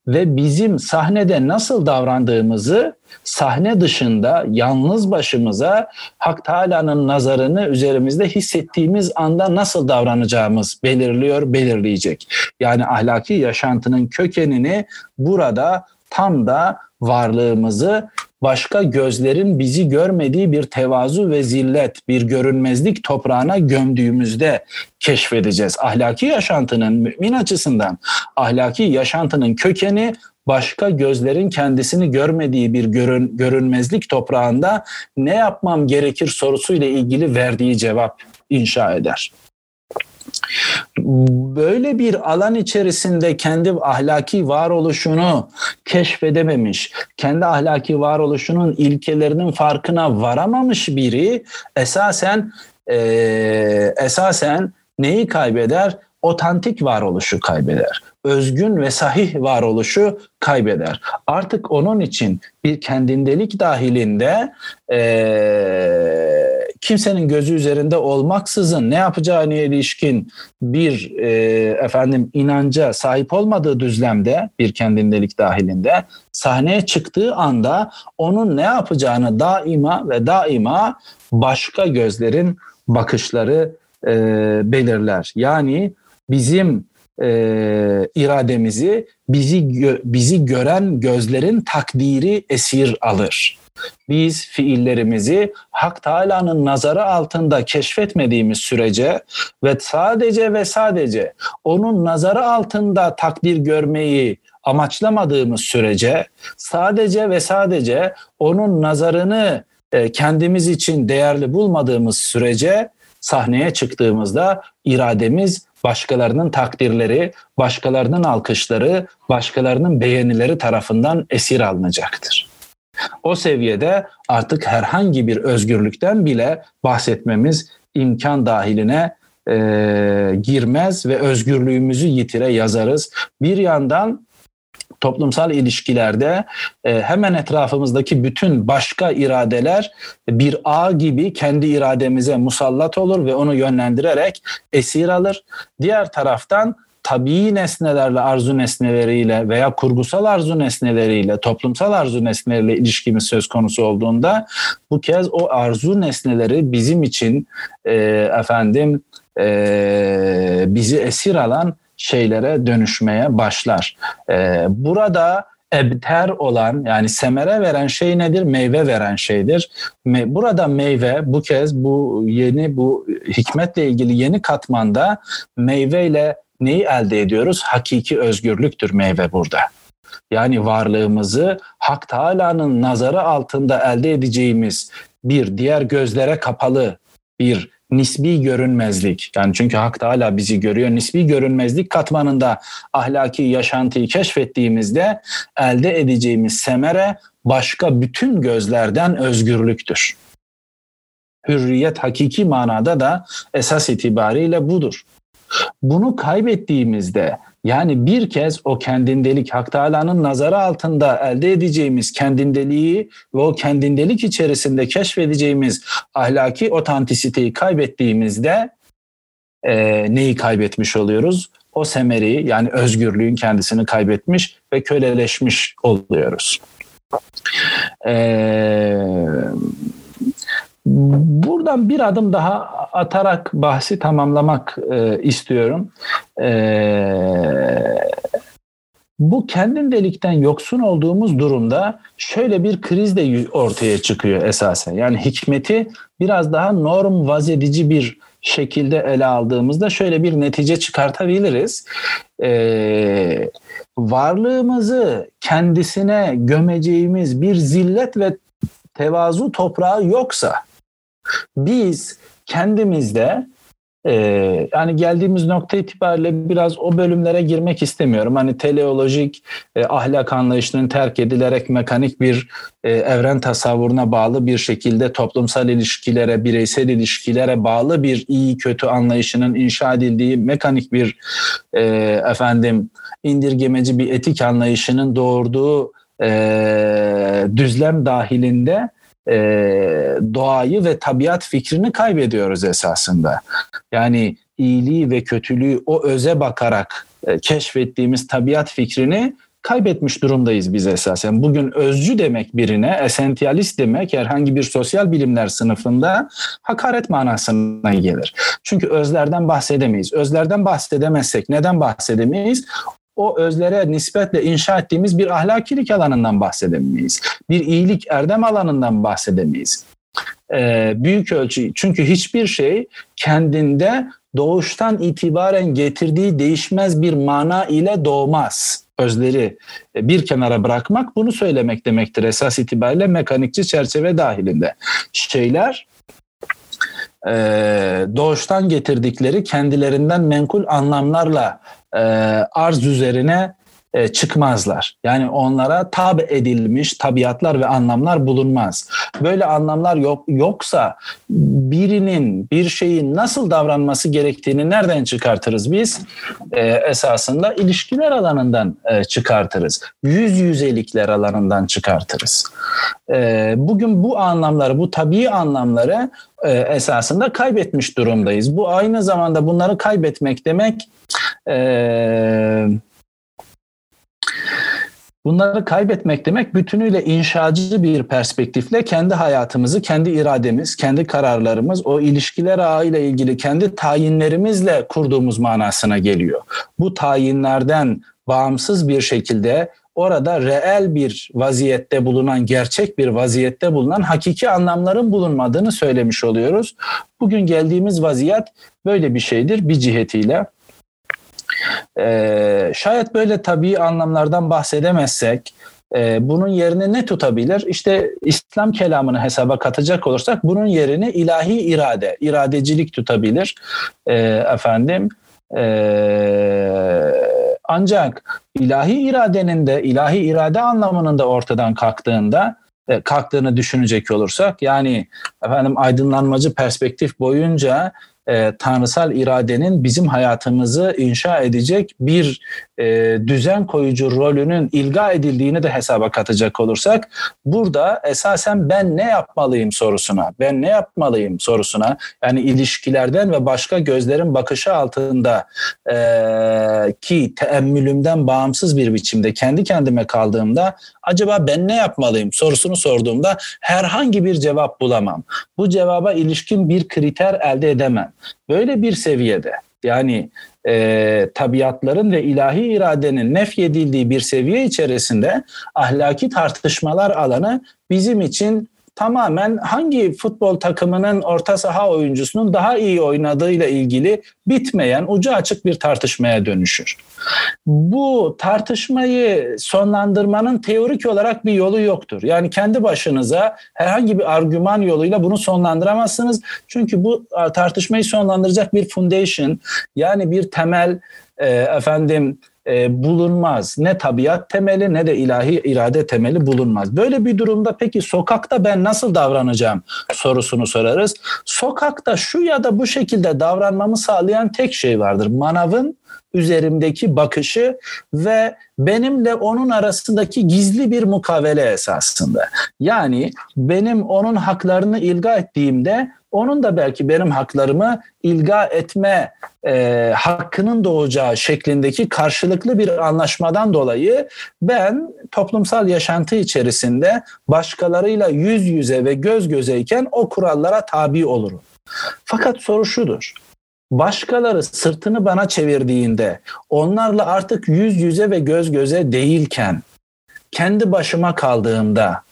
ve bizim sahnede nasıl davrandığımızı sahne dışında yalnız başımıza Hak Teala'nın nazarını üzerimizde hissettiğimiz anda nasıl davranacağımız belirliyor, belirleyecek. Yani ahlaki yaşantının kökenini burada tam da varlığımızı başka gözlerin bizi görmediği bir tevazu ve zillet, bir görünmezlik toprağına gömdüğümüzde keşfedeceğiz. Ahlaki yaşantının mümin açısından ahlaki yaşantının kökeni başka gözlerin kendisini görmediği bir görün, görünmezlik toprağında ne yapmam gerekir sorusuyla ilgili verdiği cevap inşa eder. Böyle bir alan içerisinde kendi ahlaki varoluşunu keşfedememiş, kendi ahlaki varoluşunun ilkelerinin farkına varamamış biri esasen e, esasen neyi kaybeder? Otantik varoluşu kaybeder özgün ve sahih varoluşu kaybeder. Artık onun için bir kendindelik dahilinde e, kimsenin gözü üzerinde olmaksızın ne yapacağına ilişkin bir e, efendim inanca sahip olmadığı düzlemde bir kendindelik dahilinde sahneye çıktığı anda onun ne yapacağını daima ve daima başka gözlerin bakışları e, belirler. Yani bizim e, irademizi bizi gö- bizi gören gözlerin takdiri esir alır. Biz fiillerimizi Hak Teala'nın nazarı altında keşfetmediğimiz sürece ve sadece ve sadece onun nazarı altında takdir görmeyi amaçlamadığımız sürece sadece ve sadece onun nazarını e, kendimiz için değerli bulmadığımız sürece sahneye çıktığımızda irademiz başkalarının takdirleri, başkalarının alkışları, başkalarının beğenileri tarafından esir alınacaktır. O seviyede artık herhangi bir özgürlükten bile bahsetmemiz imkan dahiline e, girmez ve özgürlüğümüzü yitire yazarız. Bir yandan toplumsal ilişkilerde e, hemen etrafımızdaki bütün başka iradeler bir ağ gibi kendi irademize musallat olur ve onu yönlendirerek esir alır. Diğer taraftan tabii nesnelerle, arzu nesneleriyle veya kurgusal arzu nesneleriyle, toplumsal arzu nesneleriyle ilişkimiz söz konusu olduğunda bu kez o arzu nesneleri bizim için e, efendim e, bizi esir alan şeylere dönüşmeye başlar. Ee, burada ebter olan yani semere veren şey nedir? Meyve veren şeydir. Burada meyve bu kez bu yeni bu hikmetle ilgili yeni katmanda meyveyle neyi elde ediyoruz? Hakiki özgürlüktür meyve burada. Yani varlığımızı Hak Teala'nın nazarı altında elde edeceğimiz bir diğer gözlere kapalı bir nisbi görünmezlik. Yani çünkü Hak Teala bizi görüyor. Nisbi görünmezlik katmanında ahlaki yaşantıyı keşfettiğimizde elde edeceğimiz semere başka bütün gözlerden özgürlüktür. Hürriyet hakiki manada da esas itibariyle budur. Bunu kaybettiğimizde yani bir kez o kendindelik Hak Teala'nın nazarı altında elde edeceğimiz kendindeliği ve o kendindelik içerisinde keşfedeceğimiz ahlaki otantisiteyi kaybettiğimizde e, neyi kaybetmiş oluyoruz? O semeri yani özgürlüğün kendisini kaybetmiş ve köleleşmiş oluyoruz. Eee Buradan bir adım daha atarak bahsi tamamlamak e, istiyorum. E, bu kendindelikten yoksun olduğumuz durumda şöyle bir kriz de ortaya çıkıyor esasen. Yani hikmeti biraz daha norm vazedici bir şekilde ele aldığımızda şöyle bir netice çıkartabiliriz. Ee, varlığımızı kendisine gömeceğimiz bir zillet ve tevazu toprağı yoksa biz kendimizde e, yani geldiğimiz nokta itibariyle biraz o bölümlere girmek istemiyorum. Hani teleolojik e, ahlak anlayışının terk edilerek mekanik bir e, evren tasavvuruna bağlı bir şekilde toplumsal ilişkilere, bireysel ilişkilere bağlı bir iyi kötü anlayışının inşa edildiği mekanik bir e, efendim indirgemeci bir etik anlayışının doğurduğu e, düzlem dahilinde e, doğayı ve tabiat fikrini kaybediyoruz esasında. Yani iyiliği ve kötülüğü o öze bakarak e, keşfettiğimiz tabiat fikrini kaybetmiş durumdayız biz esasen. Bugün özcü demek birine, esentiyalist demek herhangi bir sosyal bilimler sınıfında hakaret manasına gelir. Çünkü özlerden bahsedemeyiz. Özlerden bahsedemezsek neden bahsedemeyiz? O özlere nispetle inşa ettiğimiz bir ahlakilik alanından bahsedemeyiz. Bir iyilik erdem alanından bahsedemeyiz. Ee, büyük ölçü çünkü hiçbir şey kendinde doğuştan itibaren getirdiği değişmez bir mana ile doğmaz. Özleri e, bir kenara bırakmak bunu söylemek demektir esas itibariyle mekanikçi çerçeve dahilinde. Şeyler e, doğuştan getirdikleri kendilerinden menkul anlamlarla e, arz üzerine e, çıkmazlar. Yani onlara tab edilmiş tabiatlar ve anlamlar bulunmaz. Böyle anlamlar yok yoksa birinin bir şeyin nasıl davranması gerektiğini nereden çıkartırız biz? E, esasında ilişkiler alanından e, çıkartırız. Yüz yüzelikler alanından çıkartırız. E, bugün bu anlamları, bu tabii anlamları e, esasında kaybetmiş durumdayız. Bu aynı zamanda bunları kaybetmek demek eee Bunları kaybetmek demek bütünüyle inşacı bir perspektifle kendi hayatımızı, kendi irademiz, kendi kararlarımız, o ilişkiler ağıyla ilgili kendi tayinlerimizle kurduğumuz manasına geliyor. Bu tayinlerden bağımsız bir şekilde orada reel bir vaziyette bulunan, gerçek bir vaziyette bulunan hakiki anlamların bulunmadığını söylemiş oluyoruz. Bugün geldiğimiz vaziyet böyle bir şeydir bir cihetiyle. Ee, şayet böyle tabii anlamlardan bahsedemezsek, e, bunun yerini ne tutabilir? İşte İslam kelamını hesaba katacak olursak bunun yerini ilahi irade, iradecilik tutabilir. E, efendim, e, ancak ilahi iradenin de, ilahi irade anlamının da ortadan kalktığında e, kalktığını düşünecek olursak yani efendim aydınlanmacı perspektif boyunca e, tanrısal iradenin bizim hayatımızı inşa edecek bir e, düzen koyucu rolünün ilga edildiğini de hesaba katacak olursak burada esasen ben ne yapmalıyım sorusuna, ben ne yapmalıyım sorusuna yani ilişkilerden ve başka gözlerin bakışı altında e, ki teemmülümden bağımsız bir biçimde kendi kendime kaldığımda acaba ben ne yapmalıyım sorusunu sorduğumda herhangi bir cevap bulamam. Bu cevaba ilişkin bir kriter elde edemem. Böyle bir seviyede yani e, tabiatların ve ilahi iradenin nefyedildiği bir seviye içerisinde ahlaki tartışmalar alanı bizim için tamamen hangi futbol takımının orta saha oyuncusunun daha iyi oynadığıyla ilgili bitmeyen ucu açık bir tartışmaya dönüşür. Bu tartışmayı sonlandırmanın teorik olarak bir yolu yoktur. Yani kendi başınıza herhangi bir argüman yoluyla bunu sonlandıramazsınız. Çünkü bu tartışmayı sonlandıracak bir foundation yani bir temel e, efendim e, bulunmaz. Ne tabiat temeli ne de ilahi irade temeli bulunmaz. Böyle bir durumda peki sokakta ben nasıl davranacağım sorusunu sorarız. Sokakta şu ya da bu şekilde davranmamı sağlayan tek şey vardır. Manavın üzerimdeki bakışı ve benimle onun arasındaki gizli bir mukavele esasında. Yani benim onun haklarını ilga ettiğimde onun da belki benim haklarımı ilga etme e, hakkının doğacağı şeklindeki karşılıklı bir anlaşmadan dolayı ben toplumsal yaşantı içerisinde başkalarıyla yüz yüze ve göz gözeyken o kurallara tabi olurum. Fakat soru şudur. Başkaları sırtını bana çevirdiğinde, onlarla artık yüz yüze ve göz göze değilken, kendi başıma kaldığımda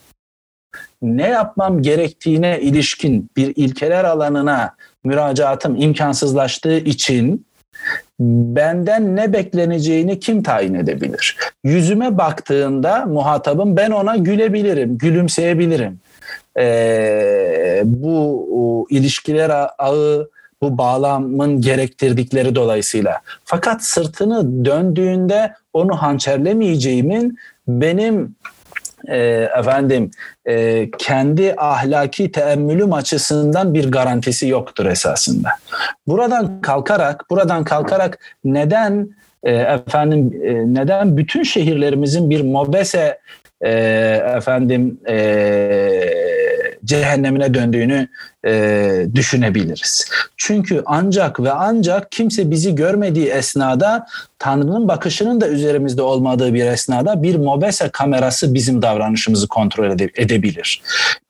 ne yapmam gerektiğine ilişkin bir ilkeler alanına müracaatım imkansızlaştığı için benden ne bekleneceğini kim tayin edebilir? Yüzüme baktığında muhatabım ben ona gülebilirim, gülümseyebilirim. Ee, bu o, ilişkiler ağı bu bağlamın gerektirdikleri dolayısıyla. Fakat sırtını döndüğünde onu hançerlemeyeceğimin benim e, efendim e, kendi ahlaki teemmülüm açısından bir garantisi yoktur esasında. Buradan kalkarak, buradan kalkarak neden e, efendim e, neden bütün şehirlerimizin bir mobese e, efendim e, cehennemine döndüğünü e, düşünebiliriz. Çünkü ancak ve ancak kimse bizi görmediği esnada Tanrı'nın bakışının da üzerimizde olmadığı bir esnada bir mobese kamerası bizim davranışımızı kontrol ede- edebilir.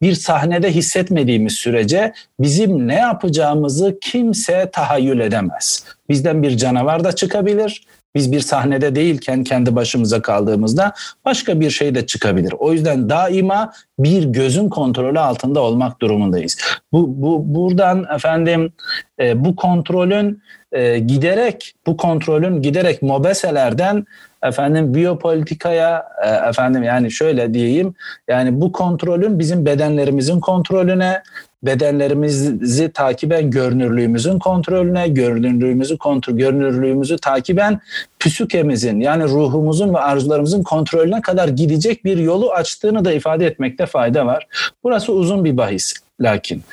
Bir sahnede hissetmediğimiz sürece bizim ne yapacağımızı kimse tahayyül edemez. Bizden bir canavar da çıkabilir, biz bir sahnede değilken kendi başımıza kaldığımızda başka bir şey de çıkabilir. O yüzden daima bir gözün kontrolü altında olmak durumundayız. Bu, bu buradan efendim e, bu kontrolün e, giderek bu kontrolün giderek mobeselerden efendim biyopolitikaya e, efendim yani şöyle diyeyim yani bu kontrolün bizim bedenlerimizin kontrolüne bedenlerimizi takiben görünürlüğümüzün kontrolüne, görünürlüğümüzü kontrol, görünürlüğümüzü takiben psükemizin yani ruhumuzun ve arzularımızın kontrolüne kadar gidecek bir yolu açtığını da ifade etmekte fayda var. Burası uzun bir bahis. Lakin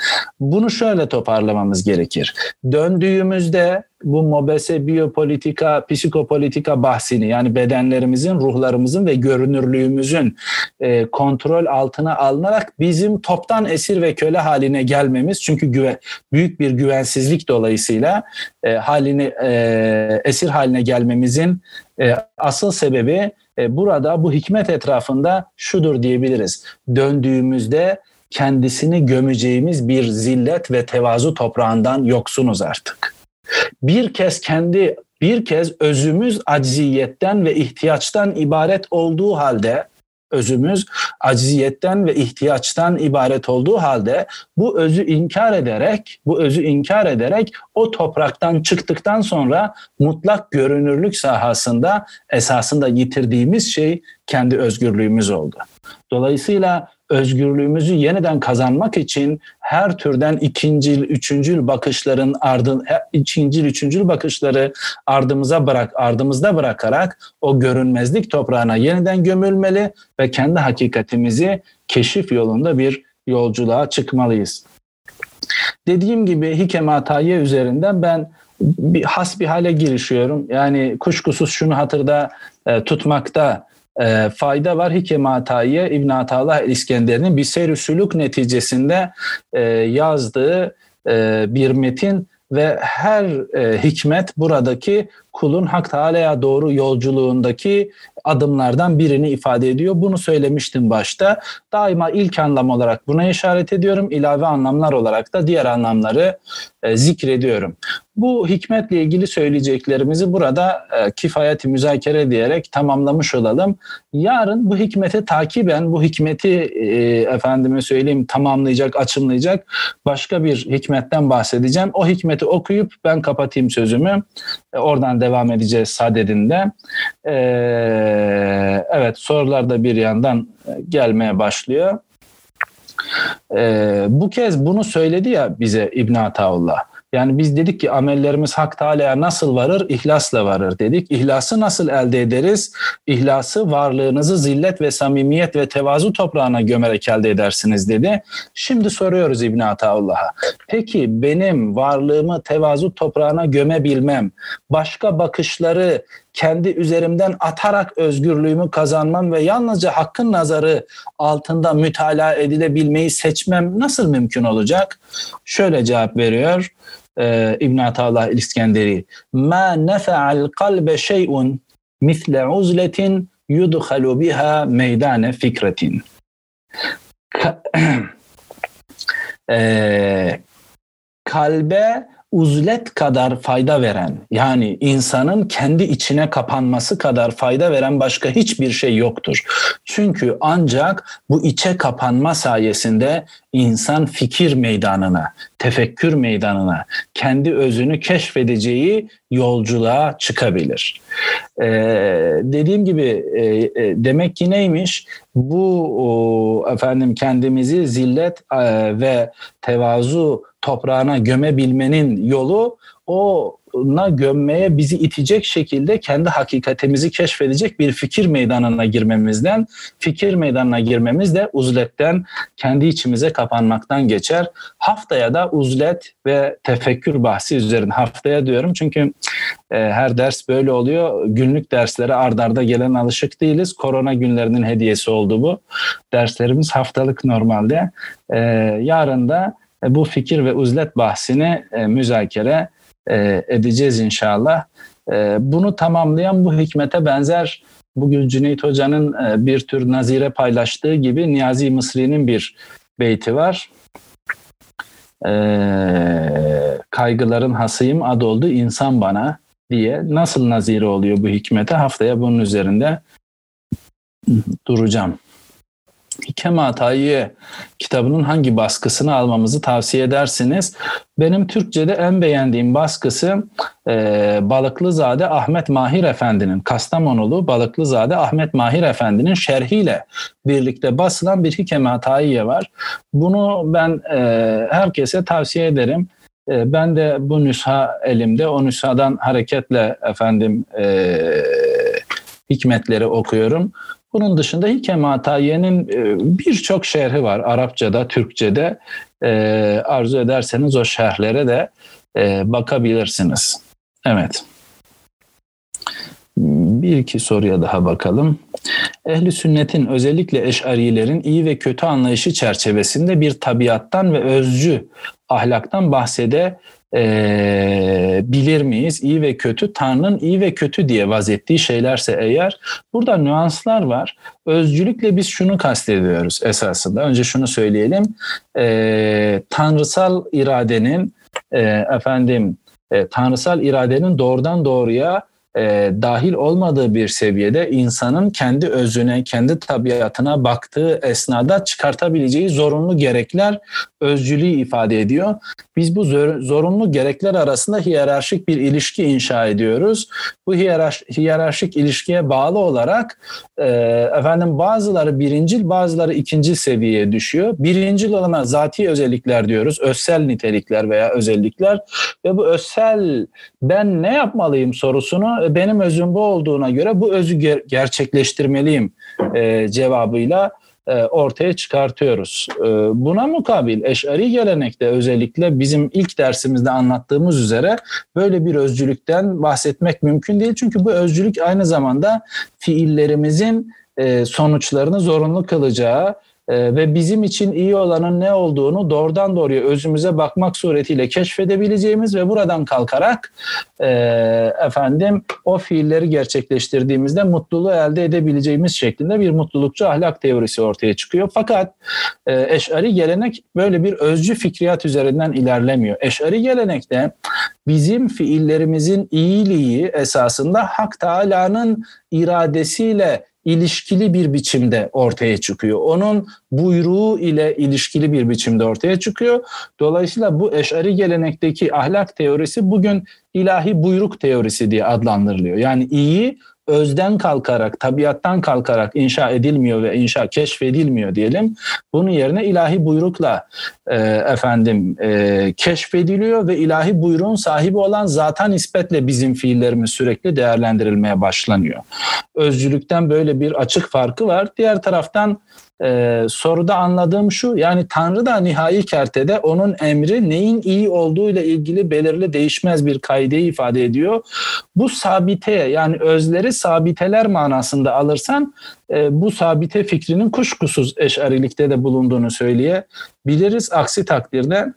bunu şöyle toparlamamız gerekir. Döndüğümüzde bu mobese biyopolitika, psikopolitika bahsini yani bedenlerimizin, ruhlarımızın ve görünürlüğümüzün e, kontrol altına alınarak bizim toptan esir ve köle haline gelmemiz çünkü güve, büyük bir güvensizlik dolayısıyla e, halini e, esir haline gelmemizin e, asıl sebebi e, burada bu hikmet etrafında şudur diyebiliriz. Döndüğümüzde kendisini gömeceğimiz bir zillet ve tevazu toprağından yoksunuz artık. Bir kez kendi bir kez özümüz acziyetten ve ihtiyaçtan ibaret olduğu halde özümüz acziyetten ve ihtiyaçtan ibaret olduğu halde bu özü inkar ederek bu özü inkar ederek o topraktan çıktıktan sonra mutlak görünürlük sahasında esasında yitirdiğimiz şey kendi özgürlüğümüz oldu. Dolayısıyla özgürlüğümüzü yeniden kazanmak için her türden ikincil, üçüncül bakışların ardın, ikincil, üçüncül bakışları ardımıza bırak, ardımızda bırakarak o görünmezlik toprağına yeniden gömülmeli ve kendi hakikatimizi keşif yolunda bir yolculuğa çıkmalıyız. Dediğim gibi Hikem Ataye üzerinden ben bir has bir hale girişiyorum. Yani kuşkusuz şunu hatırda e, tutmakta e, fayda var. Hikem Atayiye İbn Atalah İskender'in bir seyr sülük neticesinde e, yazdığı e, bir metin ve her e, hikmet buradaki kulun Hak Teala'ya doğru yolculuğundaki adımlardan birini ifade ediyor. Bunu söylemiştim başta. Daima ilk anlam olarak buna işaret ediyorum. İlave anlamlar olarak da diğer anlamları e, zikrediyorum. Bu hikmetle ilgili söyleyeceklerimizi burada e, kifayeti müzakere diyerek tamamlamış olalım. Yarın bu hikmeti takiben, bu hikmeti e, efendime söyleyeyim tamamlayacak, açımlayacak başka bir hikmetten bahsedeceğim. O hikmeti okuyup ben kapatayım sözümü. E, oradan devam edeceğiz sadedinde. E, evet sorular da bir yandan gelmeye başlıyor. E, bu kez bunu söyledi ya bize İbn Ataullah. Yani biz dedik ki amellerimiz Hak Teala'ya nasıl varır? İhlasla varır dedik. İhlası nasıl elde ederiz? İhlası varlığınızı zillet ve samimiyet ve tevazu toprağına gömerek elde edersiniz dedi. Şimdi soruyoruz İbn Ataullah'a. Peki benim varlığımı tevazu toprağına gömebilmem, başka bakışları kendi üzerimden atarak özgürlüğümü kazanmam ve yalnızca hakkın nazarı altında mütalaa edilebilmeyi seçmem nasıl mümkün olacak? Şöyle cevap veriyor e, İbn Ataullah İskenderi. Ma nefa'al kalbe şey'un misle uzletin yudhalu biha meydane fikretin. e, kalbe uzlet kadar fayda veren yani insanın kendi içine kapanması kadar fayda veren başka hiçbir şey yoktur. Çünkü ancak bu içe kapanma sayesinde insan fikir meydanına, tefekkür meydanına, kendi özünü keşfedeceği yolculuğa çıkabilir. Ee, dediğim gibi e, e, demek ki neymiş? Bu o, efendim kendimizi zillet e, ve tevazu toprağına gömebilmenin yolu o na gömmeye bizi itecek şekilde kendi hakikatimizi keşfedecek bir fikir meydanına girmemizden, fikir meydanına girmemiz de uzletten, kendi içimize kapanmaktan geçer. Haftaya da uzlet ve tefekkür bahsi üzerine haftaya diyorum çünkü e, her ders böyle oluyor. Günlük derslere ardarda gelen alışık değiliz. Korona günlerinin hediyesi oldu bu. Derslerimiz haftalık normalde. E, yarın da bu fikir ve uzlet bahsini e, müzakere e, edeceğiz inşallah. E, bunu tamamlayan bu hikmete benzer bugün Cüneyt Hoca'nın e, bir tür nazire paylaştığı gibi Niyazi Mısri'nin bir beyti var. E, kaygıların hasıyım ad oldu insan bana diye nasıl nazire oluyor bu hikmete haftaya bunun üzerinde duracağım. Hikem Atayiye kitabının hangi baskısını almamızı tavsiye edersiniz? Benim Türkçe'de en beğendiğim baskısı e, Balıklızade Ahmet Mahir Efendi'nin, Kastamonulu Balıklızade Ahmet Mahir Efendi'nin şerhiyle birlikte basılan bir Hikem Atayiye var. Bunu ben e, herkese tavsiye ederim. E, ben de bu nüsha elimde, o nüshadan hareketle efendim e, hikmetleri okuyorum. Bunun dışında Hikem Atayiye'nin e, birçok şerhi var Arapçada, Türkçe'de. E, arzu ederseniz o şerhlere de e, bakabilirsiniz. Evet. Bir iki soruya daha bakalım. Ehli sünnetin özellikle eşarilerin iyi ve kötü anlayışı çerçevesinde bir tabiattan ve özcü ahlaktan bahsede e, bilir miyiz? İyi ve kötü, Tanrı'nın iyi ve kötü diye vazettiği şeylerse eğer burada nüanslar var. Özcülükle biz şunu kastediyoruz esasında. Önce şunu söyleyelim. E, tanrısal iradenin e, efendim e, tanrısal iradenin doğrudan doğruya e, dahil olmadığı bir seviyede insanın kendi özüne, kendi tabiatına baktığı esnada çıkartabileceği zorunlu gerekler özcülüğü ifade ediyor. Biz bu zorunlu gerekler arasında hiyerarşik bir ilişki inşa ediyoruz. Bu hiyerarşik ilişkiye bağlı olarak e, efendim bazıları birincil, bazıları ikinci seviyeye düşüyor. Birincil olana zati özellikler diyoruz, özsel nitelikler veya özellikler ve bu özsel ben ne yapmalıyım sorusunu e, benim özüm bu olduğuna göre bu özü ger- gerçekleştirmeliyim e, cevabıyla ortaya çıkartıyoruz. E, buna mukabil eşari gelenekte özellikle bizim ilk dersimizde anlattığımız üzere böyle bir özcülükten bahsetmek mümkün değil. Çünkü bu özcülük aynı zamanda fiillerimizin e, sonuçlarını zorunlu kılacağı e, ve bizim için iyi olanın ne olduğunu doğrudan doğruya özümüze bakmak suretiyle keşfedebileceğimiz ve buradan kalkarak e, efendim o fiilleri gerçekleştirdiğimizde mutluluğu elde edebileceğimiz şeklinde bir mutlulukçu ahlak teorisi ortaya çıkıyor. Fakat e, eşari gelenek böyle bir özcü fikriyat üzerinden ilerlemiyor. Eşari gelenekte bizim fiillerimizin iyiliği esasında Hak Teala'nın iradesiyle ilişkili bir biçimde ortaya çıkıyor. Onun buyruğu ile ilişkili bir biçimde ortaya çıkıyor. Dolayısıyla bu eşari gelenekteki ahlak teorisi bugün ilahi buyruk teorisi diye adlandırılıyor. Yani iyi özden kalkarak, tabiattan kalkarak inşa edilmiyor ve inşa keşfedilmiyor diyelim. Bunun yerine ilahi buyrukla e, efendim e, keşfediliyor ve ilahi buyruğun sahibi olan zaten nispetle bizim fiillerimiz sürekli değerlendirilmeye başlanıyor. Özcülükten böyle bir açık farkı var. Diğer taraftan e, soruda anladığım şu yani Tanrı da nihai kertede onun emri neyin iyi olduğu ile ilgili belirli değişmez bir kaideyi ifade ediyor. Bu sabiteye yani özleri sabiteler manasında alırsan e, bu sabite fikrinin kuşkusuz eşarilikte de bulunduğunu söyleyebiliriz. Aksi takdirde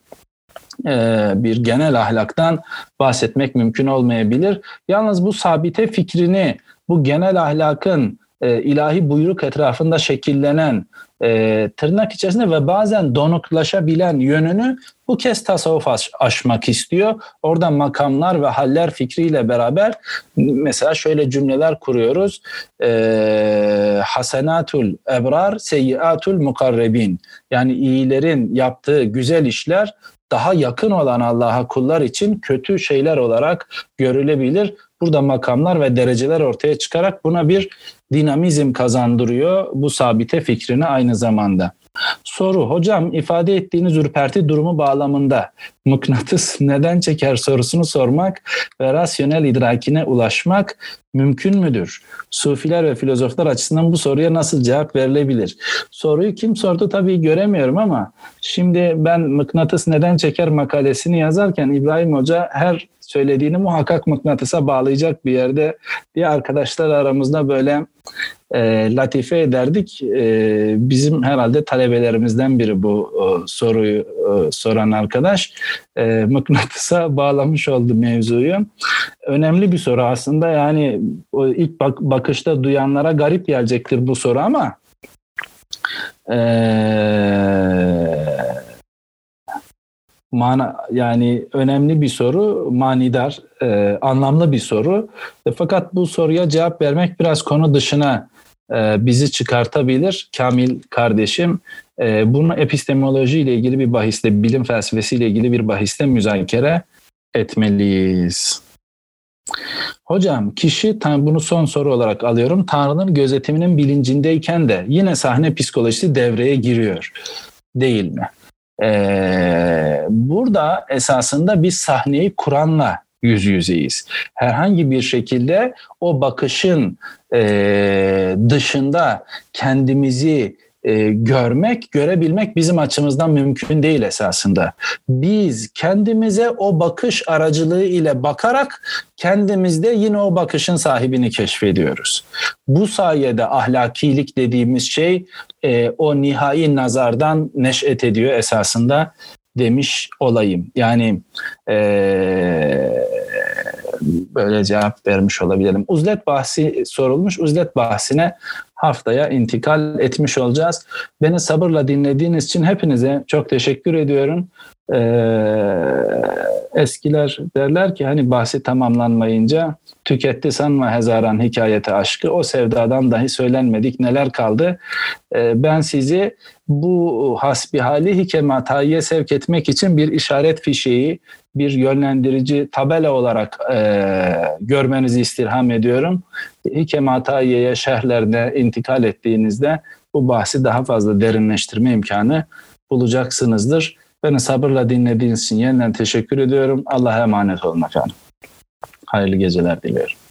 e, bir genel ahlaktan bahsetmek mümkün olmayabilir. Yalnız bu sabite fikrini bu genel ahlakın e, ilahi buyruk etrafında şekillenen e, tırnak içerisinde ve bazen donuklaşabilen yönünü bu kez tasavvuf aş, aşmak istiyor. Orada makamlar ve haller fikriyle beraber mesela şöyle cümleler kuruyoruz. E, hasenatul ebrar seyyiatul mukarrebin. Yani iyilerin yaptığı güzel işler daha yakın olan Allah'a kullar için kötü şeyler olarak görülebilir. Burada makamlar ve dereceler ortaya çıkarak buna bir dinamizm kazandırıyor bu sabite fikrini aynı zamanda. Soru hocam ifade ettiğiniz ürperti durumu bağlamında mıknatıs neden çeker sorusunu sormak ve rasyonel idrakine ulaşmak mümkün müdür? Sufiler ve filozoflar açısından bu soruya nasıl cevap verilebilir? Soruyu kim sordu tabii göremiyorum ama şimdi ben mıknatıs neden çeker makalesini yazarken İbrahim Hoca her söylediğini muhakkak mıknatısa bağlayacak bir yerde diye arkadaşlar aramızda böyle e, latife ederdik. E, bizim herhalde talebelerimizden biri bu e, soruyu e, soran arkadaş. E, mıknatısa bağlamış oldu mevzuyu. Önemli bir soru aslında yani o ilk bak, bakışta duyanlara garip gelecektir bu soru ama eee mana yani önemli bir soru, manidar, e, anlamlı bir soru. E, fakat bu soruya cevap vermek biraz konu dışına e, bizi çıkartabilir. Kamil kardeşim, e, bunu epistemoloji ile ilgili bir bahiste, bilim felsefesi ile ilgili bir bahiste müzakere etmeliyiz. Hocam kişi bunu son soru olarak alıyorum. Tanrı'nın gözetiminin bilincindeyken de yine sahne psikolojisi devreye giriyor. Değil mi? Ee, burada esasında biz sahneyi Kur'an'la yüz yüzeyiz. Herhangi bir şekilde o bakışın e, dışında kendimizi e, görmek, görebilmek bizim açımızdan mümkün değil esasında. Biz kendimize o bakış aracılığı ile bakarak kendimizde yine o bakışın sahibini keşfediyoruz. Bu sayede ahlakilik dediğimiz şey e, o nihai nazardan neşet ediyor esasında demiş olayım. Yani e, böyle cevap vermiş olabilirim. Uzlet bahsi sorulmuş. Uzlet bahsine haftaya intikal etmiş olacağız. Beni sabırla dinlediğiniz için hepinize çok teşekkür ediyorum. Ee, eskiler derler ki hani bahsi tamamlanmayınca tüketti sanma hezaran hikayete aşkı o sevdadan dahi söylenmedik neler kaldı. Ee, ben sizi bu hasbihali hikematayye sevk etmek için bir işaret fişeği, bir yönlendirici tabela olarak e, görmenizi istirham ediyorum. Hikematayye'ye şerhlerine intikal ettiğinizde bu bahsi daha fazla derinleştirme imkanı bulacaksınızdır. Beni sabırla dinlediğiniz için yeniden teşekkür ediyorum. Allah'a emanet olun efendim. Hayırlı geceler diliyorum.